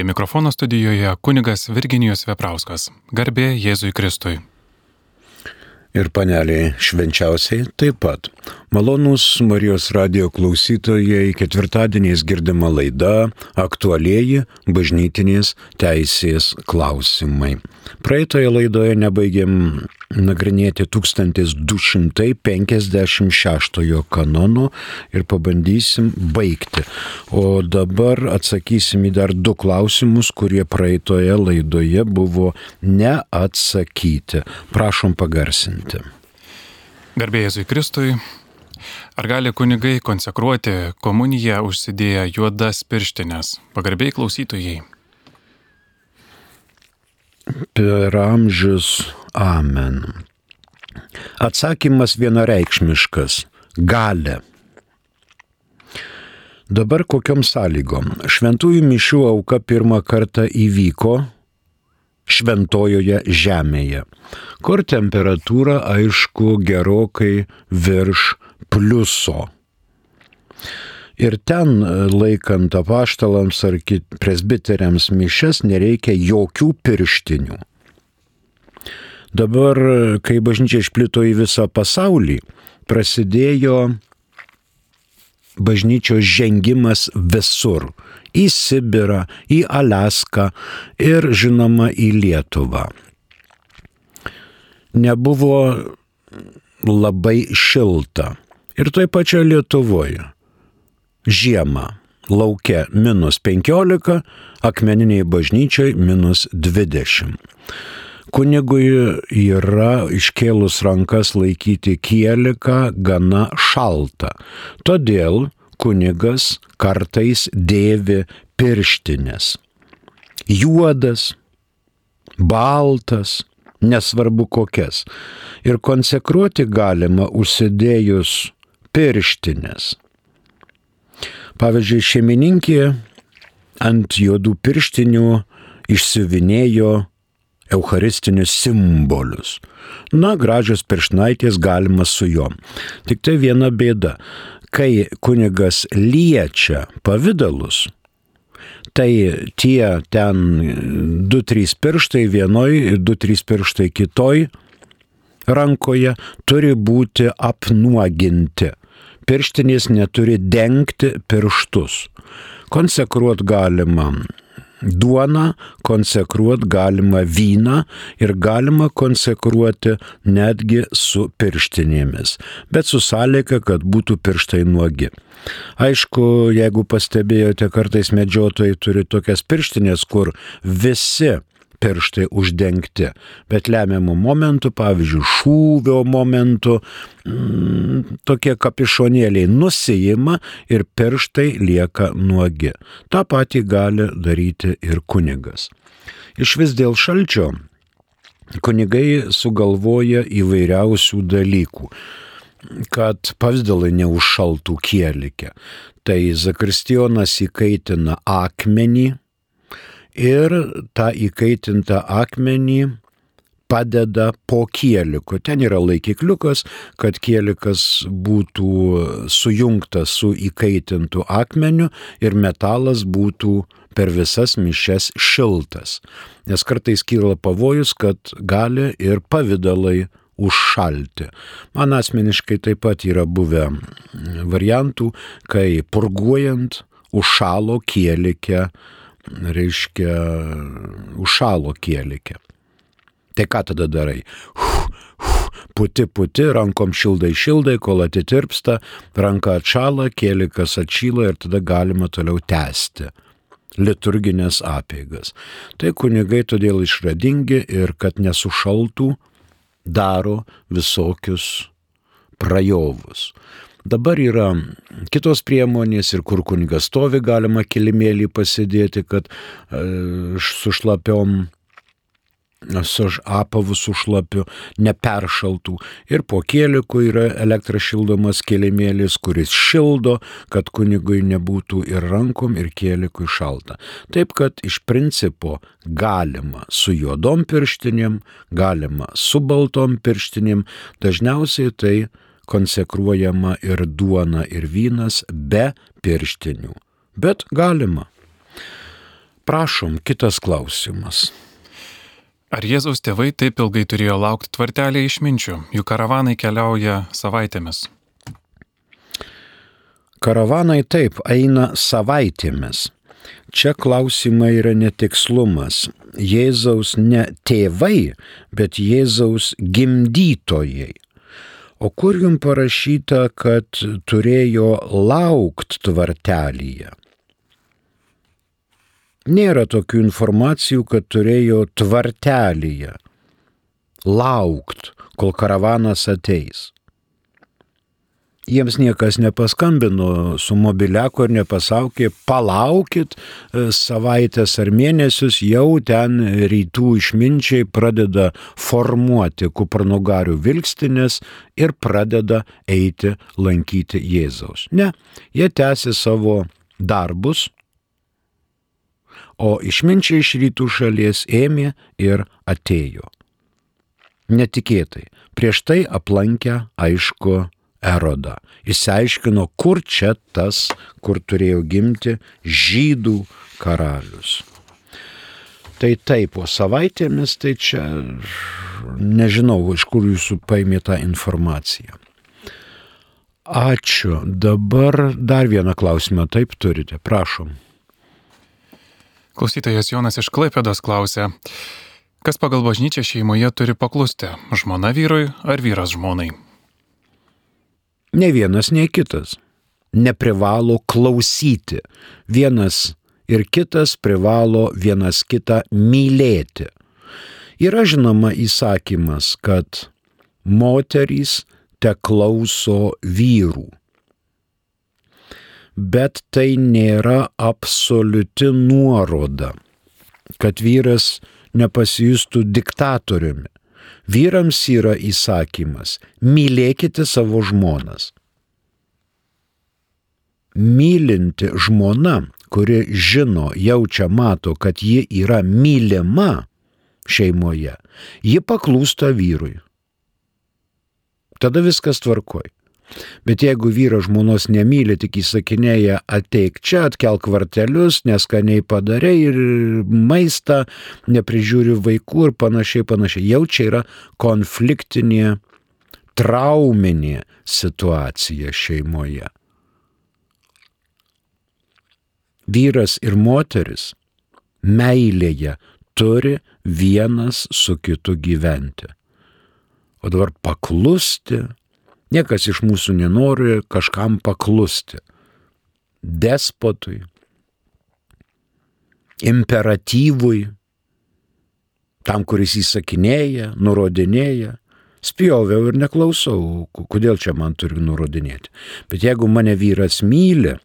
Prie mikrofono studijoje kunigas Virginijus Veprauskas. Garbė Jėzui Kristui. Ir paneliai švenčiausiai taip pat. Malonus Marijos radio klausytojai ketvirtadieniais girdima laida aktualieji bažnytinės teisės klausimai. Praeitoje laidoje nebaigėm nagrinėti 1256 kanono ir pabandysim baigti. O dabar atsakysim į dar du klausimus, kurie praeitoje laidoje buvo neatsakyti. Prašom pagarsinti. Garbėjai Kristui. Ar gali kunigai konsekruoti komuniją užsidėję juodas pirštinės? Pagarbiai klausytojai. Per amžius amen. Atsakymas vienareikšmiškas - gali. Dabar kokiam sąlygom? Šventųjų mišių auka pirmą kartą įvyko šventojoje žemėje, kur temperatūra aišku gerokai virš pliuso. Ir ten laikant apaštalams ar presbiteriams mišes nereikia jokių pirštinių. Dabar, kai bažnyčia išplito į visą pasaulį, prasidėjo bažnyčios žengimas visur - į Sibirą, į Alaską ir žinoma į Lietuvą. Nebuvo labai šilta. Ir toj pačioje Lietuvoje. Žiemą laukia minus 15, akmeniniai bažnyčiai minus 20. Kunigui yra iškėlus rankas laikyti kieliką gana šalta. Todėl kunigas kartais dėvi pirštinės. Juodas, baltas, nesvarbu kokias. Ir konsekruoti galima užsidėjus pirštinės. Pavyzdžiui, šeimininkė ant juodų pirštinių išsiuvinėjo eucharistinius simbolius. Na, gražios piršnaitės galima su juom. Tik tai viena bėda. Kai kunigas liečia pavydalus, tai tie ten 2-3 pirštai vienoj ir 2-3 pirštai kitoj rankoje turi būti apnuoginti. Pirštinės neturi dengti pirštus. Konsekruot galima duoną, konsekruoti galima vyną ir galima konsekruoti netgi su pirštinėmis, bet su sąlyga, kad būtų pirštai nuogi. Aišku, jeigu pastebėjote, kartais medžiotojai turi tokias pirštinės, kur visi pirštai uždengti, bet lemiamų momentų, pavyzdžiui, šūvio momentų, mm, tokie kapišonėliai nusijima ir pirštai lieka nuogi. Ta pati gali daryti ir kunigas. Iš vis dėl šalčio kunigai sugalvoja įvairiausių dalykų kad pavydalai neužšaltų kielikę. Tai Zakristijonas įkaitina akmenį, ir tą įkaitintą akmenį padeda po kieliku. Ten yra laikikliukas, kad kielikas būtų sujungtas su įkaitintu akmeniu ir metalas būtų per visas mišes šiltas. Nes kartais kyla pavojus, kad gali ir pavydalai užšalti. Man asmeniškai taip pat yra buvę variantų, kai purguojant užšalo kielikę reiškia, užšalo kielikė. Tai ką tada darai? Uf, uf, puti, puti, rankom šildai, šildai, kol atitirpsta, ranka atšala, kielikas atšyla ir tada galima toliau tęsti liturginės apėgas. Tai kunigai todėl išradingi ir kad nesušaltų, daro visokius prajovus. Dabar yra kitos priemonės ir kur kunigas stovi, galima kilimėlį pasidėti, kad e, su šlapiom su apavu su šlapiu neperšaltų. Ir po kėliku yra elektra šildomas kėlimėlis, kuris šildo, kad kunigui nebūtų ir rankom, ir kėlikui šalta. Taip kad iš principo galima su juodom pirštinėm, galima su baltom pirštinėm, dažniausiai tai konsekruojama ir duona, ir vynas be pirštinių. Bet galima. Prašom, kitas klausimas. Ar Jėzaus tėvai taip ilgai turėjo laukti tvartelį išminčių, jų karavanai keliauja savaitėmis? Karavanai taip eina savaitėmis. Čia klausimai yra netikslumas. Jėzaus ne tėvai, bet Jėzaus gimdytojai. O kur jums parašyta, kad turėjo laukt tvartelyje? Nėra tokių informacijų, kad turėjo tvartelyje laukt, kol karavanas ateis jiems niekas nepaskambino su mobiliaku ir nepasakė, palaukit e, savaitės ar mėnesius, jau ten rytų išminčiai pradeda formuoti kupranugarių vilkstinės ir pradeda eiti lankyti Jėzaus. Ne, jie tęsi savo darbus, o išminčiai iš rytų šalies ėmė ir atėjo. Netikėtai, prieš tai aplankę aišku Erodą. Įsiaiškino, kur čia tas, kur turėjo gimti žydų karalius. Tai taip, po savaitėmis, tai čia nežinau, iš kur jūsų paimė tą informaciją. Ačiū. Dabar dar vieną klausimą taip turite. Prašom. Klausytojas Jonas iš Klaipėdos klausė, kas pagal bažnyčią šeimoje turi paklusti - žmona vyrui ar vyras žmonai? Ne vienas, nei kitas neprivalo klausyti. Vienas ir kitas privalo vienas kitą mylėti. Yra žinoma įsakymas, kad moterys te klauso vyrų. Bet tai nėra absoliuti nuoroda, kad vyras nepasijustų diktatoriumi. Vyrams yra įsakymas - mylėkite savo žmonas. Mylinti žmona, kuri žino, jaučia, mato, kad ji yra mylima šeimoje, ji paklūsta vyrui. Tada viskas tvarkoj. Bet jeigu vyras žmonos nemyli, tik įsakinėja ateik čia, atkelk vartelius, neskaniai padarai ir maistą, neprižiūri vaikų ir panašiai, panašiai, jau čia yra konfliktinė, trauminė situacija šeimoje. Vyras ir moteris meilėje turi vienas su kitu gyventi. O dabar paklusti, Niekas iš mūsų nenori kažkam paklusti. Despotui, imperatyvui, tam, kuris įsakinėja, nurodinėja. Spjoviau ir neklausau, kodėl čia man turi nurodinėti. Bet jeigu mane vyras myli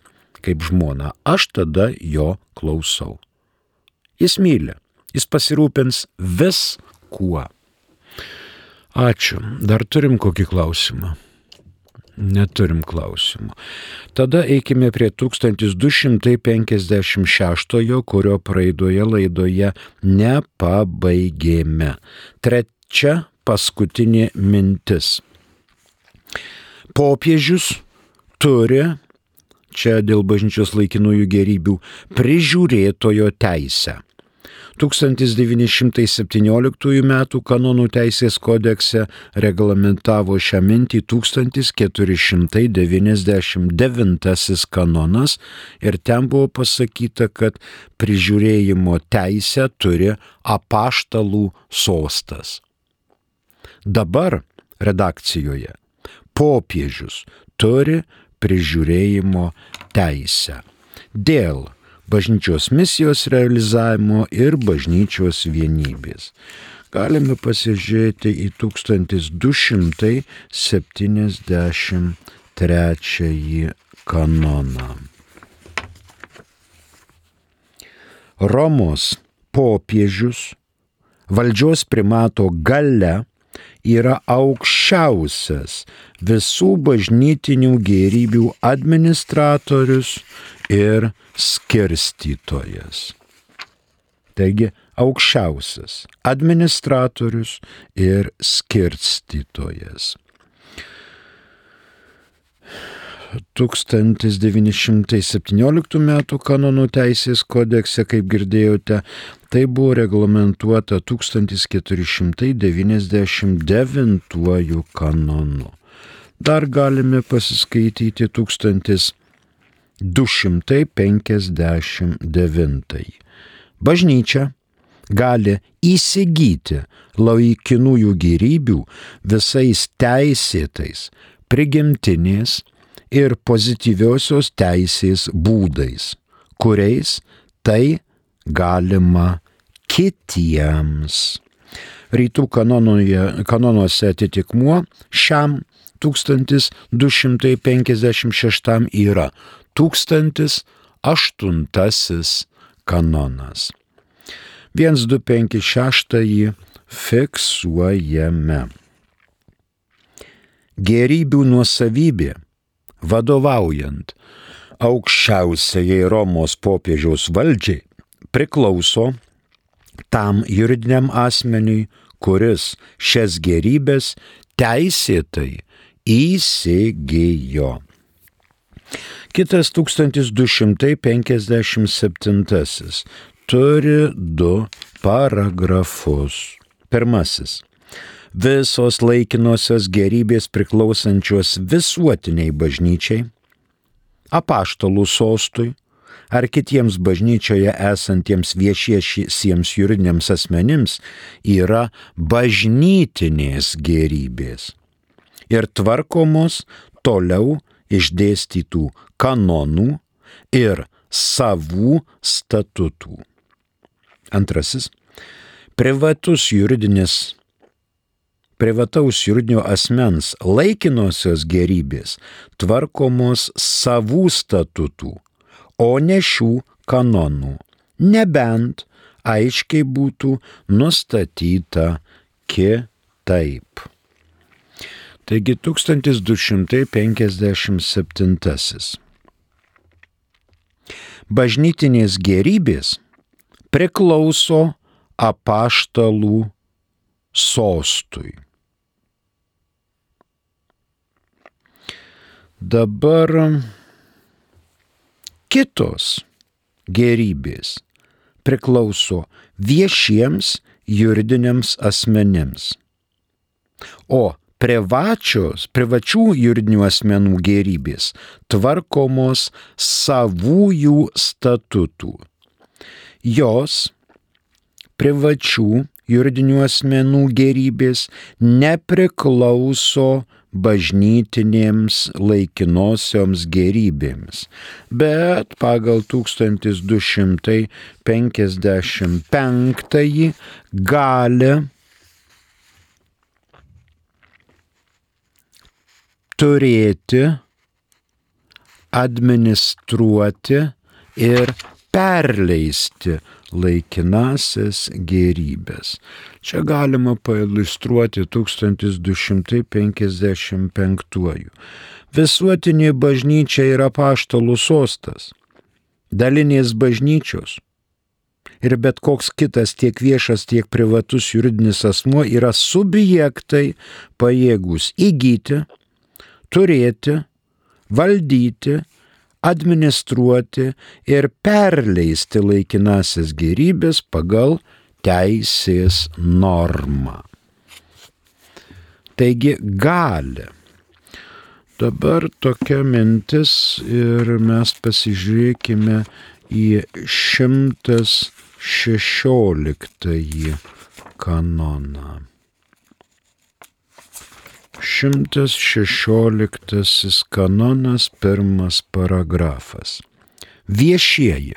kaip žmona, aš tada jo klausau. Jis myli, jis pasirūpins viskuo. Ačiū. Dar turim kokį klausimą. Neturim klausimų. Tada eikime prie 1256, kurio praeidoje laidoje nepabaigėme. Trečia paskutinė mintis. Popiežius turi, čia dėl bažnyčios laikinųjų gerybių, prižiūrėtojo teisę. 1917 m. kanonų teisės kodekse reglamentavo šią mintį 1499 kanonas ir ten buvo pasakyta, kad prižiūrėjimo teisę turi apaštalų sostas. Dabar redakcijoje popiežius turi prižiūrėjimo teisę. Dėl bažnyčios misijos realizavimo ir bažnyčios vienybės. Galime pasižiūrėti į 1273 kanoną. Romos popiežius valdžios primato gale yra aukščiausias visų bažnytinių gėrybių administratorius ir skirstytojas. Taigi aukščiausias administratorius ir skirstytojas. 1917 m. kanonų teisės kodekse, kaip girdėjote, tai buvo reglamentuota 1499 kanonu. Dar galime pasiskaityti 1259. Bažnyčia gali įsigyti laikinųjų gyrybių visais teisėtais, prigimtinės ir pozityviosios teisės būdais, kuriais tai galima kitiems. Rytų kanonoje, kanonuose atitikmuo šiam 1256 yra 1008 kanonas. 1256 fiksuojame. Gerybių nuosavybė, vadovaujant aukščiausiai Romos popiežiaus valdžiai, priklauso tam juridiniam asmeniui, kuris šias gerybės teisėtai įsigijo. Kitas 1257 turi du paragrafus. Pirmasis. Visos laikinosios gerybės priklausančios visuotiniai bažnyčiai, apaštalų sostui ar kitiems bažnyčioje esantiems viešiesiems juridiniams asmenims yra bažnytinės gerybės ir tvarkomos toliau išdėstytų kanonų ir savų statutų. Antrasis privatus juridinis, privataus juridinio asmens laikinosios gerybės tvarkomos savų statutų, o ne šių kanonų, nebent aiškiai būtų nustatyta kitaip. Taigi 1257. Bažnytinės gerybės priklauso apaštalų sostui. Dabar kitos gerybės priklauso viešiems juridiniams asmenėms, o privačios, privačių juridinių asmenų gerybės tvarkomos savųjų statutų. Jos privačių juridinių asmenų gerybės nepriklauso bažnytinėms laikinosioms gerybėms, bet pagal 1255 gali turėti, administruoti ir perleisti laikinasias gerybės. Čia galima pailustruoti 1255. Visuotinė bažnyčia yra paštalų sostas, dalinės bažnyčios. Ir bet koks kitas tiek viešas, tiek privatus juridinis asmuo yra subjektai pajėgus įgyti, turėti, valdyti, administruoti ir perleisti laikinasias gerybės pagal teisės normą. Taigi gali. Dabar tokia mintis ir mes pasižiūrėkime į 116 kanoną. 116 kanonas pirmas paragrafas. Viešieji,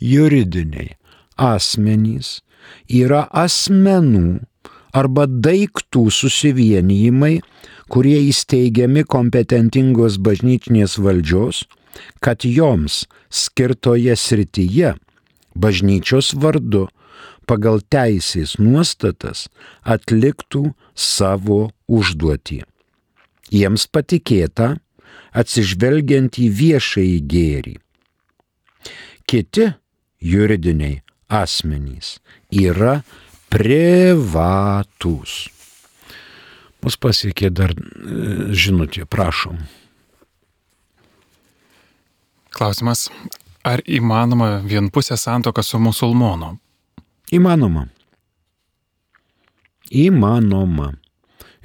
juridiniai asmenys yra asmenų arba daiktų susivienijimai, kurie įsteigiami kompetentingos bažnytinės valdžios, kad joms skirtoje srityje bažnyčios vardu pagal teisės nuostatas atliktų savo užduotį. Jiems patikėta atsižvelgiant į viešąjį gėrį. Kiti juridiniai asmenys yra privatus. Mus pasiekė dar e, žinutė, prašom. Klausimas, ar įmanoma vienpusė santoka su musulmonu? Įmanoma. Įmanoma.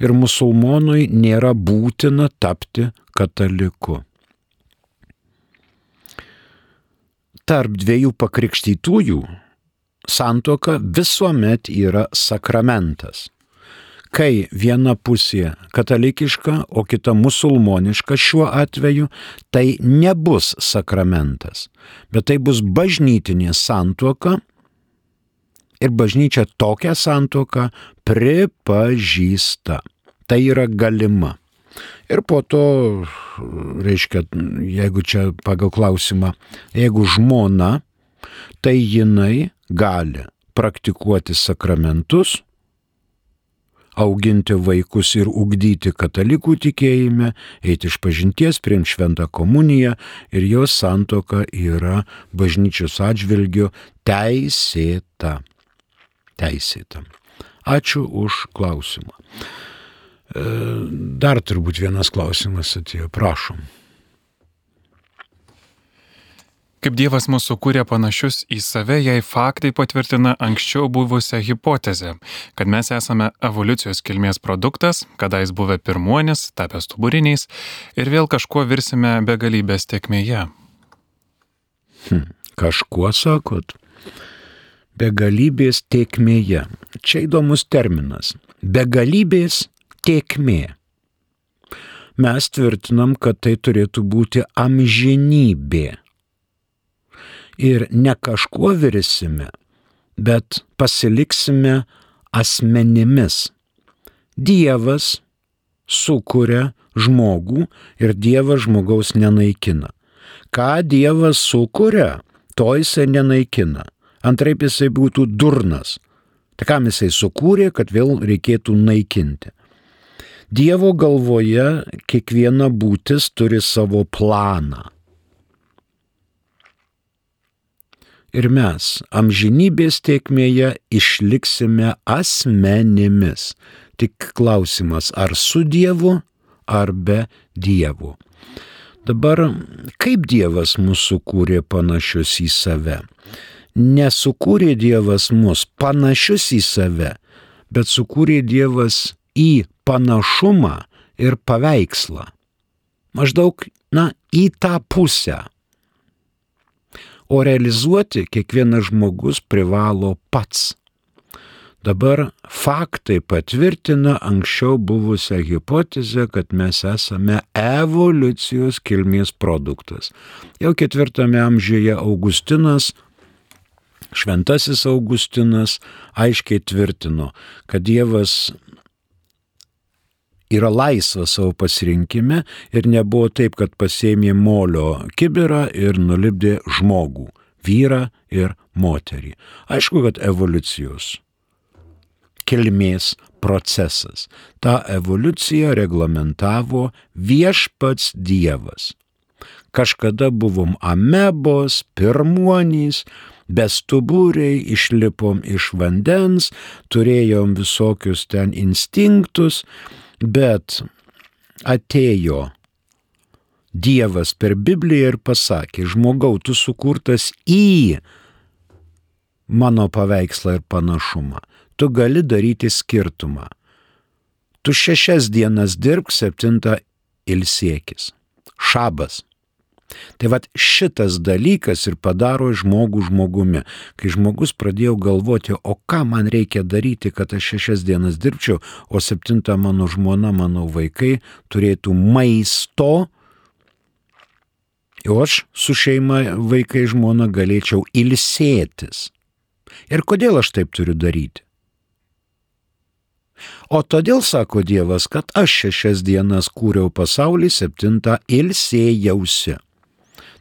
Ir musulmonui nėra būtina tapti kataliku. Tarp dviejų pakrikštytųjų santoka visuomet yra sakramentas. Kai viena pusė katalikiška, o kita musulmoniška šiuo atveju, tai nebus sakramentas, bet tai bus bažnytinė santuoka ir bažnyčia tokią santuoką pripažįsta. Tai yra galima. Ir po to, reiškia, jeigu čia pagal klausimą, jeigu žmona, tai jinai gali praktikuoti sakramentus, auginti vaikus ir ugdyti katalikų tikėjime, eiti iš pažinties, priimti šventą komuniją ir jos santoka yra bažnyčios atžvilgiu teisėta. Teisėta. Ačiū už klausimą. E, dar turbūt vienas klausimas atėjo, prašom. Kaip Dievas mūsų kūrė panašius į save, jei faktai patvirtina anksčiau buvusią hipotezę, kad mes esame evoliucijos kilmės produktas, kadais buvę pirmuonis, tapęs stuburiniais ir vėl kažkuo virsime begalybės tiekmėje. Hm, kažkuo sakot? Begalybės tiekmėje. Čia įdomus terminas. Begalybės tiekmė. Mes tvirtinam, kad tai turėtų būti amžinybė ir ne kažkuo virsime, bet pasiliksime asmenimis. Dievas sukuria žmogų ir Dievas žmogaus nenaikina. Ką Dievas sukuria, to jisai nenaikina. Antraip jisai būtų durnas. Tai kam jisai sukūrė, kad vėl reikėtų naikinti. Dievo galvoje kiekviena būtis turi savo planą. ir mes amžinybės tiekmėje išliksime asmenimis. Tik klausimas, ar su Dievu, ar be Dievo. Dabar, kaip Dievas mūsų kūrė panašius į save? Nesukūrė Dievas mus panašius į save, bet sukūrė Dievas į panašumą ir paveikslą. Maždaug, na, į tą pusę o realizuoti kiekvienas žmogus privalo pats. Dabar faktai patvirtina anksčiau buvusią hipotezę, kad mes esame evoliucijos kilmės produktas. Jau ketvirtame amžiuje Augustinas Šventasis Augustinas aiškiai tvirtino, kad Dievas yra laisvas savo pasirinkime ir nebuvo taip, kad pasėmė molio kibirą ir nulipdė žmogų, vyrą ir moterį. Aišku, kad evoliucijos kilmės procesas. Ta evoliucija reglamentavo viešpats Dievas. Kažkada buvom amebos, pirmuonys, bestuburiai, išlipom iš vandens, turėjom visokius ten instinktus Bet atėjo Dievas per Bibliją ir pasakė, žmogau, tu sukurtas į mano paveikslą ir panašumą. Tu gali daryti skirtumą. Tu šešias dienas dirbk, septintą ilsiekis. Šabas. Tai vad šitas dalykas ir padaro žmogų žmogumi. Kai žmogus pradėjo galvoti, o ką man reikia daryti, kad aš šešias dienas dirbčiau, o septintą mano žmona, mano vaikai turėtų maisto, o aš su šeima, vaikai, žmona galėčiau ilsėtis. Ir kodėl aš taip turiu daryti? O todėl, sako Dievas, kad aš šešias dienas kūriau pasaulį, septintą ilsėjausi.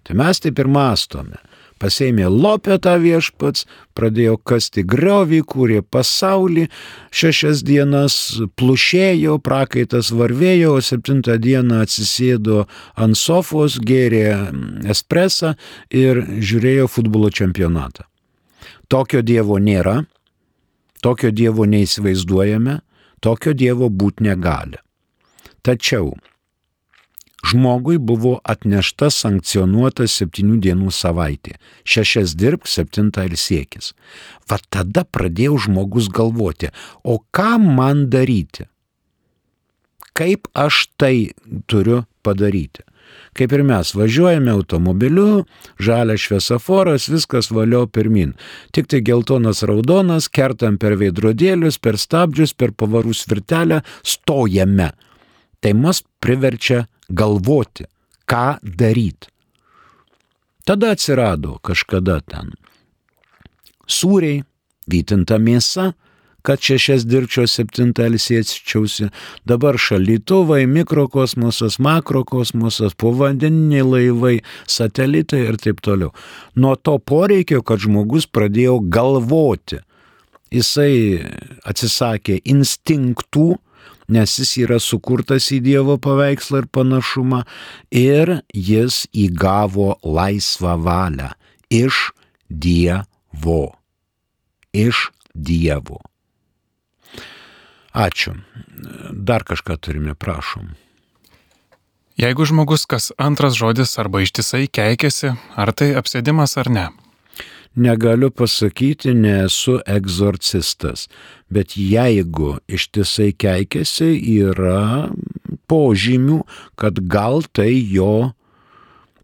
Tai mes taip ir mastome. Pasėmė lopetą viešpats, pradėjo kasti griovį, kūrė pasaulį, šešias dienas plušėjo, prakaitas varvėjo, o septintą dieną atsisėdo ant sofos, gėrė espresą ir žiūrėjo futbolo čempionatą. Tokio Dievo nėra, tokio Dievo neįsivaizduojame, tokio Dievo būti negali. Tačiau žmogui buvo atnešta sankcionuota septynių dienų savaitė. Šešias dirbk, septintą ir siekis. Va tada pradėjo žmogus galvoti, o ką man daryti? Kaip aš tai turiu padaryti? Kaip ir mes važiuojame automobiliu, žalia šviesoforas, viskas valio pirmin. Tik tai geltonas raudonas, kertam per veidrodėlius, per stabdžius, per pavarų svirtelę, stojame. Tai mus priverčia galvoti, ką daryti. Tada atsirado kažkada ten sūriai, vytinta mėsa, kad šešias dirbčiau, septintą ilsėčiausi, dabar šalytuvai, mikrokosmosas, makrokosmosas, povandeniniai laivai, satelitai ir taip toliau. Nuo to poreikio, kad žmogus pradėjo galvoti, jisai atsisakė instinktų, nes jis yra sukurtas į Dievo paveikslą ir panašumą, ir jis įgavo laisvą valią iš Dievo. Iš Dievo. Ačiū. Dar kažką turime, prašom. Jeigu žmogus kas antras žodis arba ištisai keikiasi, ar tai apsėdimas ar ne? Negaliu pasakyti, nesu egzorcistas, bet jeigu ištisai keikiasi, yra požymių, kad gal tai jo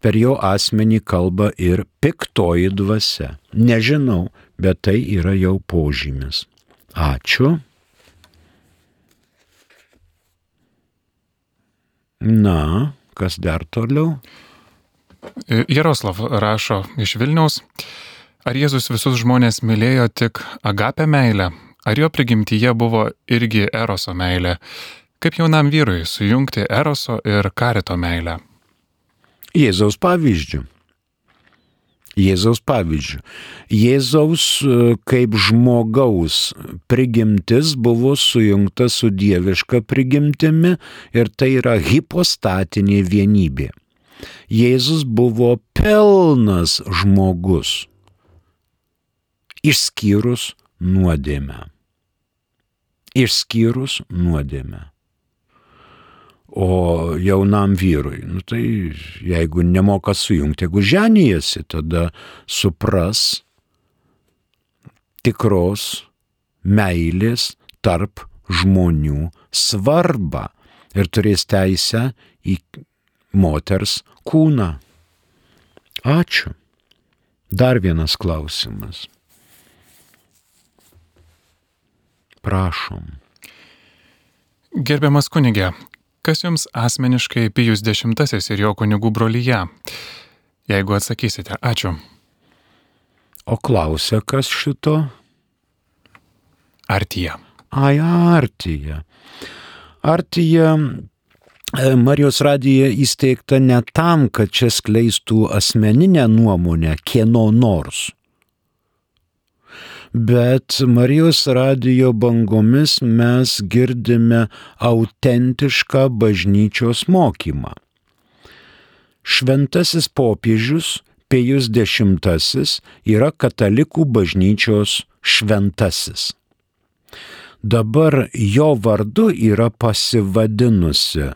per jo asmenį kalba ir piktoji dvasia. Nežinau, bet tai yra jau požymis. Ačiū. Na, kas dar toliau? Jaroslav rašo iš Vilniaus. Ar Jėzus visus žmonės mylėjo tik agapę meilę, ar jo prigimtyje buvo irgi eroso meilė? Kaip jaunam vyrui sujungti eroso ir karito meilę? Jėzaus pavyzdžių. Jėzaus pavyzdžių. Jėzaus kaip žmogaus prigimtis buvo sujungta su dieviška prigimtimi ir tai yra hipostatinė vienybė. Jėzus buvo pilnas žmogus, išskyrus nuodėmę. Išskyrus nuodėmę. O jaunam vyrui, nu tai jeigu nemoka sujungti, jeigu ženijasi, tada supras tikros meilės tarp žmonių svarbą ir turės teisę į moters kūną. Ačiū. Dar vienas klausimas. Prašom. Gerbiamas kunigė, kas jums asmeniškai Pijus X ir jo kunigų brolyje? Jeigu atsakysite, ačiū. O klausia, kas šito? Artija. Ai, Artija. Artija Marijos radija įsteigta ne tam, kad čia skleistų asmeninę nuomonę kieno nors. Bet Marijos radijo bangomis mes girdime autentišką bažnyčios mokymą. Šventasis popiežius Pėjus X yra katalikų bažnyčios šventasis. Dabar jo vardu yra pasivadinusi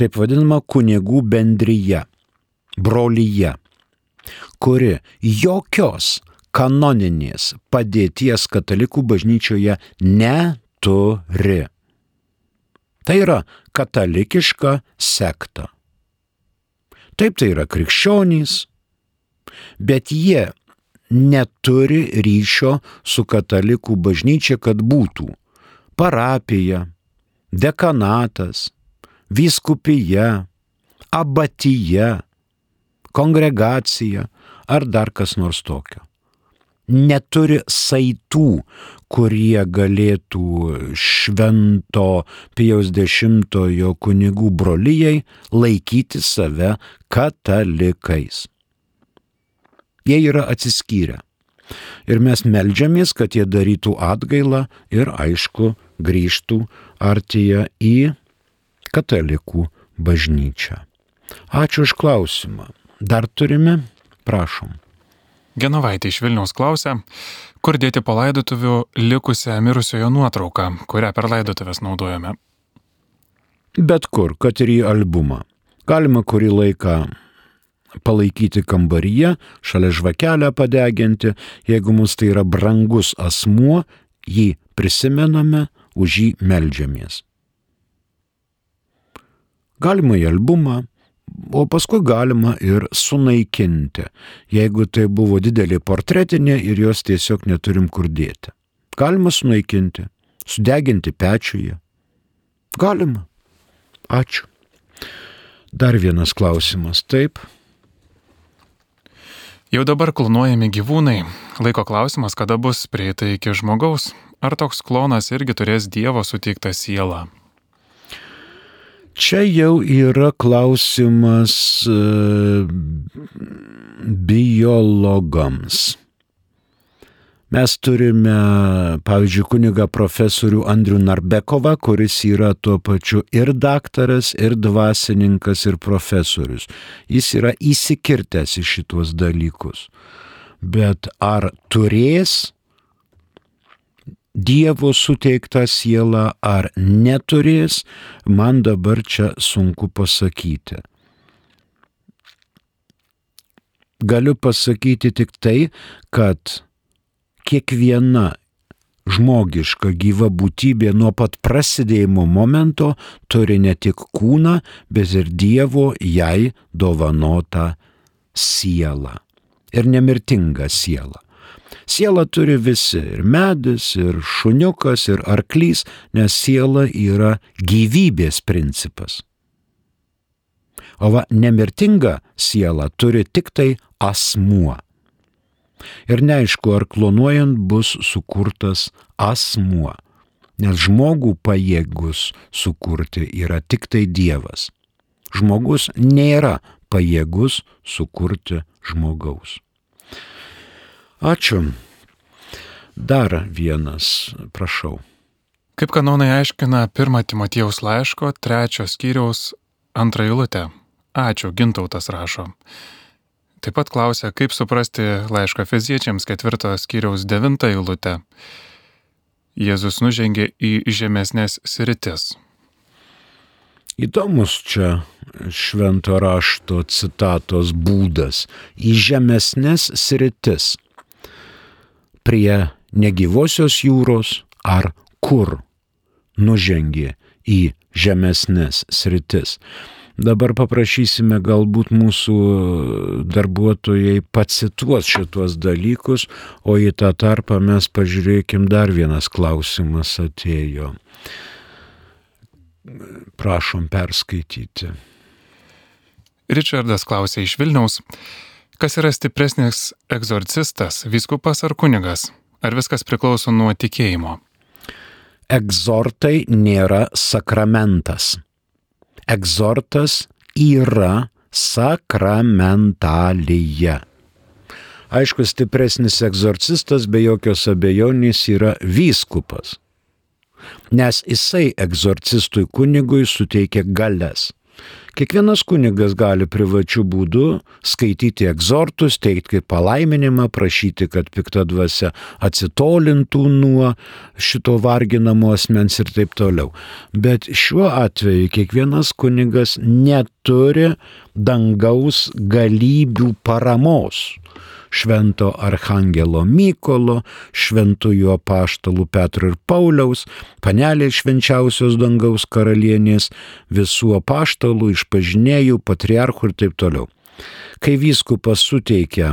taip vadinama kunigų bendryje, brolyje, kuri jokios kanoninės padėties katalikų bažnyčioje neturi. Tai yra katalikiška sekta. Taip tai yra krikščionys, bet jie neturi ryšio su katalikų bažnyčia, kad būtų parapija, dekanatas, vyskupija, abatija, kongregacija ar dar kas nors tokio. Neturi saitų, kurie galėtų švento Pijaus dešimtojo kunigų brolyjei laikyti save katalikais. Jie yra atsiskyrę. Ir mes melžiamės, kad jie darytų atgailą ir aišku grįžtų artyje į katalikų bažnyčią. Ačiū už klausimą. Dar turime? Prašom. Genovaitė iš Vilniaus klausia, kur dėti po laidotuvių likusią mirusiojo nuotrauką, kurią per laidotuvės naudojame. Bet kur, kad ir į albumą. Galima kurį laiką palaikyti kambaryje, šalia žvakelę padeginti, jeigu mums tai yra brangus asmuo, jį prisimename, už jį melžiamės. Galima į albumą, o paskui galima ir sunaikinti, jeigu tai buvo didelė portretinė ir jos tiesiog neturim kur dėti. Galima sunaikinti, sudeginti pečiuje. Galima. Ačiū. Dar vienas klausimas. Taip. Jau dabar klonuojami gyvūnai. Laiko klausimas, kada bus prieita iki žmogaus. Ar toks klonas irgi turės Dievo suteiktą sielą? Čia jau yra klausimas e, biologams. Mes turime, pavyzdžiui, kuniga profesorių Andrių Narbekovą, kuris yra tuo pačiu ir daktaras, ir dvasininkas, ir profesorius. Jis yra įsikirtęs į šituos dalykus. Bet ar turės Dievo suteiktą sielą ar neturės, man dabar čia sunku pasakyti. Galiu pasakyti tik tai, kad kiekviena žmogiška gyva būtybė nuo pat prasidėjimo momento turi ne tik kūną, bet ir Dievo jai dovanotą sielą. Ir nemirtingą sielą. Siela turi visi - ir medis, ir šuniukas, ir arklys, nes siela yra gyvybės principas. O va, nemirtinga siela turi tik tai asmuo. Ir neaišku, ar klonuojant bus sukurtas asmuo, nes žmogų pajėgus sukurti yra tik tai Dievas. Žmogus nėra pajėgus sukurti žmogaus. Ačiū. Dar vienas, prašau. Kaip kanonai aiškina 1 Timotijaus laiško 3 skyriaus antrą eilutę. Ačiū, Gintautas rašo. Taip pat klausia, kaip suprasti laišką fiziečiams ketvirto skyriaus devintą eilutę. Jėzus nužengė į žemesnės sritis. Įdomus čia švento rašto citatos būdas - į žemesnės sritis. Prie negyvosios jūros ar kur nužengė į žemesnės sritis. Dabar paprašysime galbūt mūsų darbuotojai pacituos šituos dalykus, o į tą tarpą mes pažiūrėkim dar vienas klausimas atėjo. Prašom perskaityti. Richardas klausė iš Vilniaus, kas yra stipresnis egzorcistas, viskupas ar kunigas? Ar viskas priklauso nuo tikėjimo? Egzortai nėra sakramentas egzortas yra sakramentalija. Aišku, stipresnis egzorcistas be jokios abejonės yra vyskupas, nes jisai egzorcistui kunigui suteikia galės. Kiekvienas kunigas gali privačių būdų skaityti egzortus, teikti palaiminimą, prašyti, kad pikta dvasia atsitolintų nuo šito varginamo asmens ir taip toliau. Bet šiuo atveju kiekvienas kunigas neturi dangaus galybių paramos švento arhangelo Mykolo, šventųjų apaštalų Petro ir Pauliaus, panelės švenčiausios dangaus karalienės, visų apaštalų, išpažinėjų, patriarchų ir taip toliau. Kai vyskupas suteikia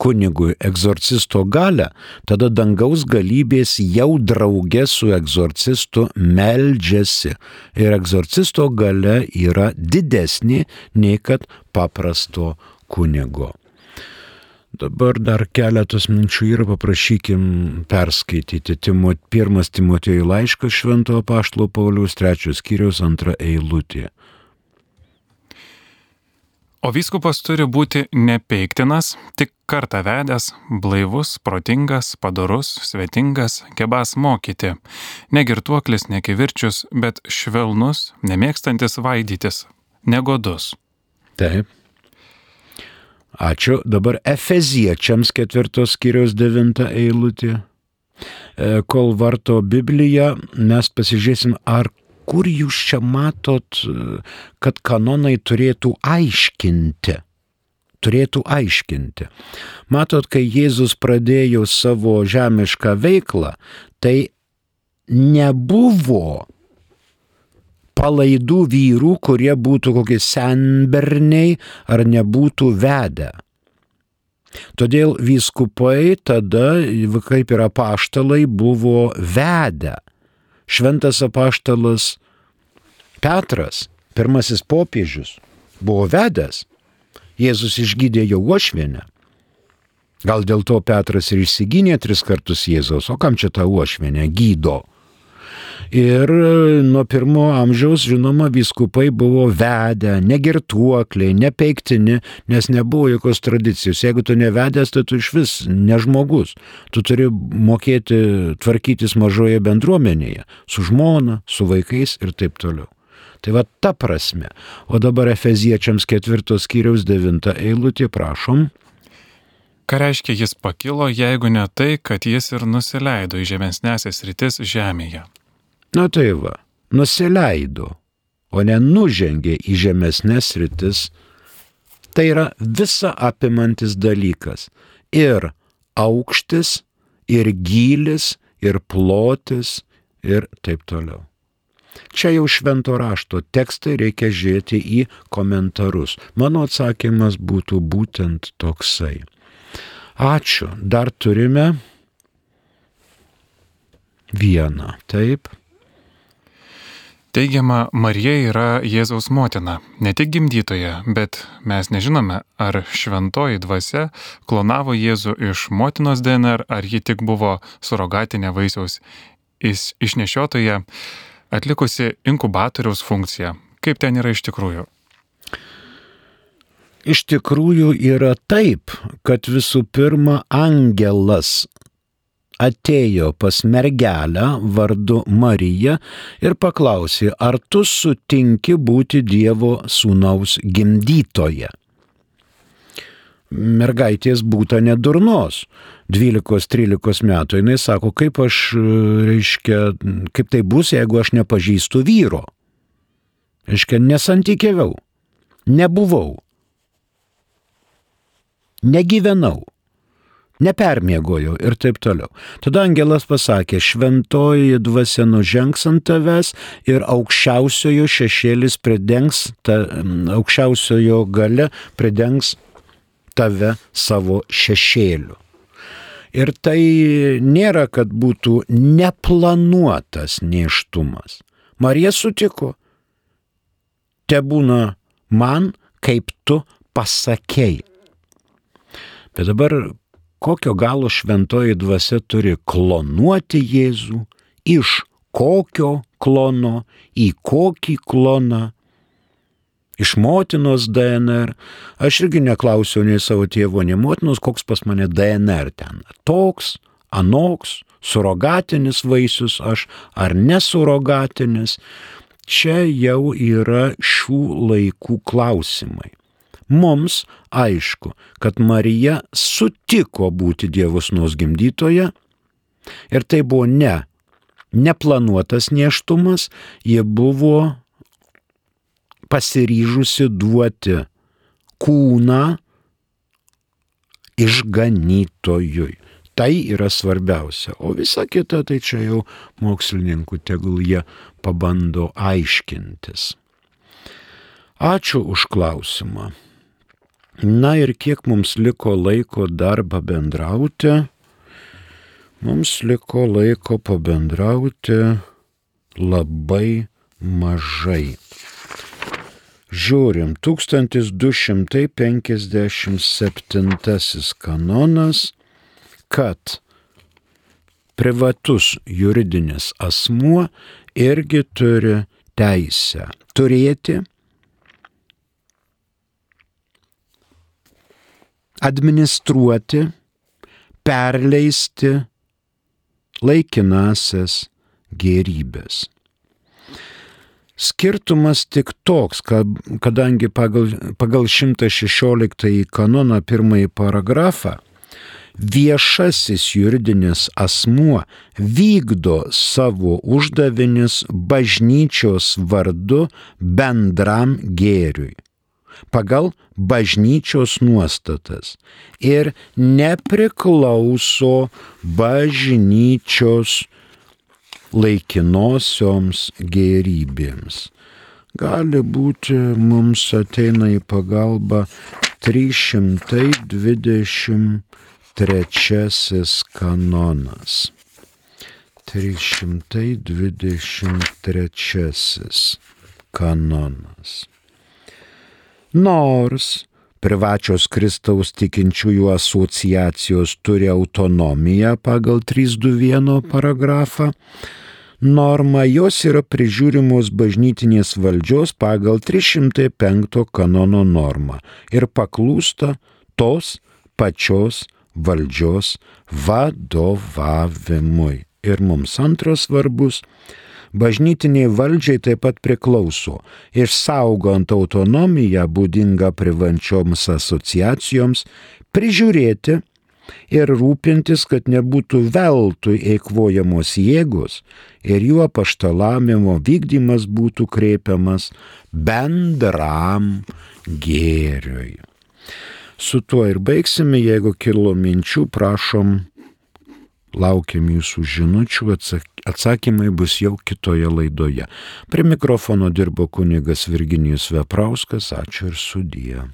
kunigui egzorcisto galę, tada dangaus galybės jau draugė su egzorcistu meldžiasi. Ir egzorcisto gale yra didesnė nei kad paprasto kunigo. Dabar dar keletas minčių yra, paprašykim perskaityti. Timot, pirmas Timotėjų laiškas Švento Paštlo Pauliaus trečios skyrius antra eilutė. O vyskupas turi būti nepeiktinas, tik kartą vedęs, blaivus, protingas, padorus, svetingas, gebas mokyti, negirtuoklis, nekivirčius, bet švelnus, nemėgstantis vaidytis, negodus. Taip. Ačiū. Dabar Efeziečiams ketvirtos skyriaus devinta eilutė. E, kol varto Bibliją, mes pasižiūrėsim, ar kur jūs čia matot, kad kanonai turėtų aiškinti? Turėtų aiškinti. Matot, kai Jėzus pradėjo savo žemišką veiklą, tai nebuvo palaidų vyrų, kurie būtų kokie senberniai ar nebūtų vedę. Todėl vyskupai tada, kaip ir apaštalai, buvo vedę. Šventas apaštalas Petras, pirmasis popiežius, buvo vedęs. Jėzus išgydė jo uošvienę. Gal dėl to Petras ir išsigynė tris kartus Jėzaus, o kam čia ta uošvienė gydo? Ir e, nuo pirmo amžiaus, žinoma, viskupai buvo vedę, negirtuokliai, nepeiktini, nes nebuvo jokios tradicijos. Jeigu tu nevedęs, tai tu iš vis nežmogus. Tu turi mokėti tvarkytis mažoje bendruomenėje, su žmona, su vaikais ir taip toliau. Tai va ta prasme. O dabar Efeziečiams ketvirtos skyriaus devinta eilutė, prašom. Ką reiškia jis pakilo, jeigu ne tai, kad jis ir nusileido į žemesnėsias rytis žemėje? Na tai va, nusileido, o ne nužengė į žemesnės rytis. Tai yra visa apimantis dalykas. Ir aukštis, ir gylis, ir plotis, ir taip toliau. Čia jau švento rašto tekstai reikia žiūrėti į komentarus. Mano atsakymas būtų būtent toksai. Ačiū. Dar turime vieną. Taip. Teigiama, Marija yra Jėzaus motina, ne tik gimdytoja, bet mes nežinome, ar šventoji dvasia klonavo Jėzų iš motinos DNR, ar ji tik buvo surogatinė vaisiaus išnešiotoja, atlikusi inkubatoriaus funkciją. Kaip ten yra iš tikrųjų? Iš tikrųjų yra taip, kad visų pirma angelas atėjo pas mergelę vardu Marija ir paklausė, ar tu sutinki būti Dievo sūnaus gimdytoje. Mergaitės būta nedurnos. 12-13 metų jinai sako, kaip aš, reiškia, kaip tai bus, jeigu aš nepažįstu vyro. Reiškia, nesantykiavau, nebuvau, negyvenau nepermiegojau ir taip toliau. Tada angelas pasakė, šventoji dvasia nužengs ant tavęs ir aukščiausiojo šešėlis pridengs, ta, aukščiausiojo gale pridengs tave savo šešėliu. Ir tai nėra, kad būtų neplanuotas neštumas. Marija sutiko. Te būna man, kaip tu pasakėjai. Bet dabar kokio galo šventoji dvasia turi klonuoti Jėzų, iš kokio klono, į kokį kloną, iš motinos DNR. Aš irgi neklausiau nei savo tėvo, nei motinos, koks pas mane DNR ten. Toks, anoks, surogatinis vaisius aš ar nesurogatinis. Čia jau yra šių laikų klausimai mums aišku, kad Marija sutiko būti Dievo sūnaus gimdytoje ir tai buvo ne neplanuotas neštumas, jie buvo pasiryžusi duoti kūną išganytojui. Tai yra svarbiausia, o visa kita tai čia jau mokslininkų tegul jie pabando aiškintis. Ačiū už klausimą. Na ir kiek mums liko laiko dar pabendrauti? Mums liko laiko pabendrauti labai mažai. Žiūrim, 1257 kanonas, kad privatus juridinis asmuo irgi turi teisę turėti administruoti, perleisti laikinasias gerybės. Skirtumas tik toks, kad, kadangi pagal, pagal 116 kanoną pirmąjį paragrafą viešasis juridinis asmuo vykdo savo uždavinius bažnyčios vardu bendram gėriui pagal bažnyčios nuostatas ir nepriklauso bažnyčios laikinosioms gerybėms. Gali būti mums ateina į pagalbą 323 kanonas. 323 kanonas. Nors privačios Kristaus tikinčiųjų asociacijos turi autonomiją pagal 321 paragrafą, norma jos yra prižiūrimos bažnytinės valdžios pagal 305 kanono normą ir paklūsta tos pačios valdžios vadovavimui. Ir mums antras svarbus bažnytiniai valdžiai taip pat priklauso, išsaugant autonomiją būdingą privančioms asociacijoms, prižiūrėti ir rūpintis, kad nebūtų veltui eikvojamos jėgos ir jų apaštalamimo vykdymas būtų kreipiamas bendram gėriui. Su tuo ir baigsime, jeigu kilo minčių, prašom, laukiam jūsų žinučių, atsakymai bus jau kitoje laidoje. Prie mikrofono dirbo kunigas Virginijus Veprauskas, ačiū ir sudie.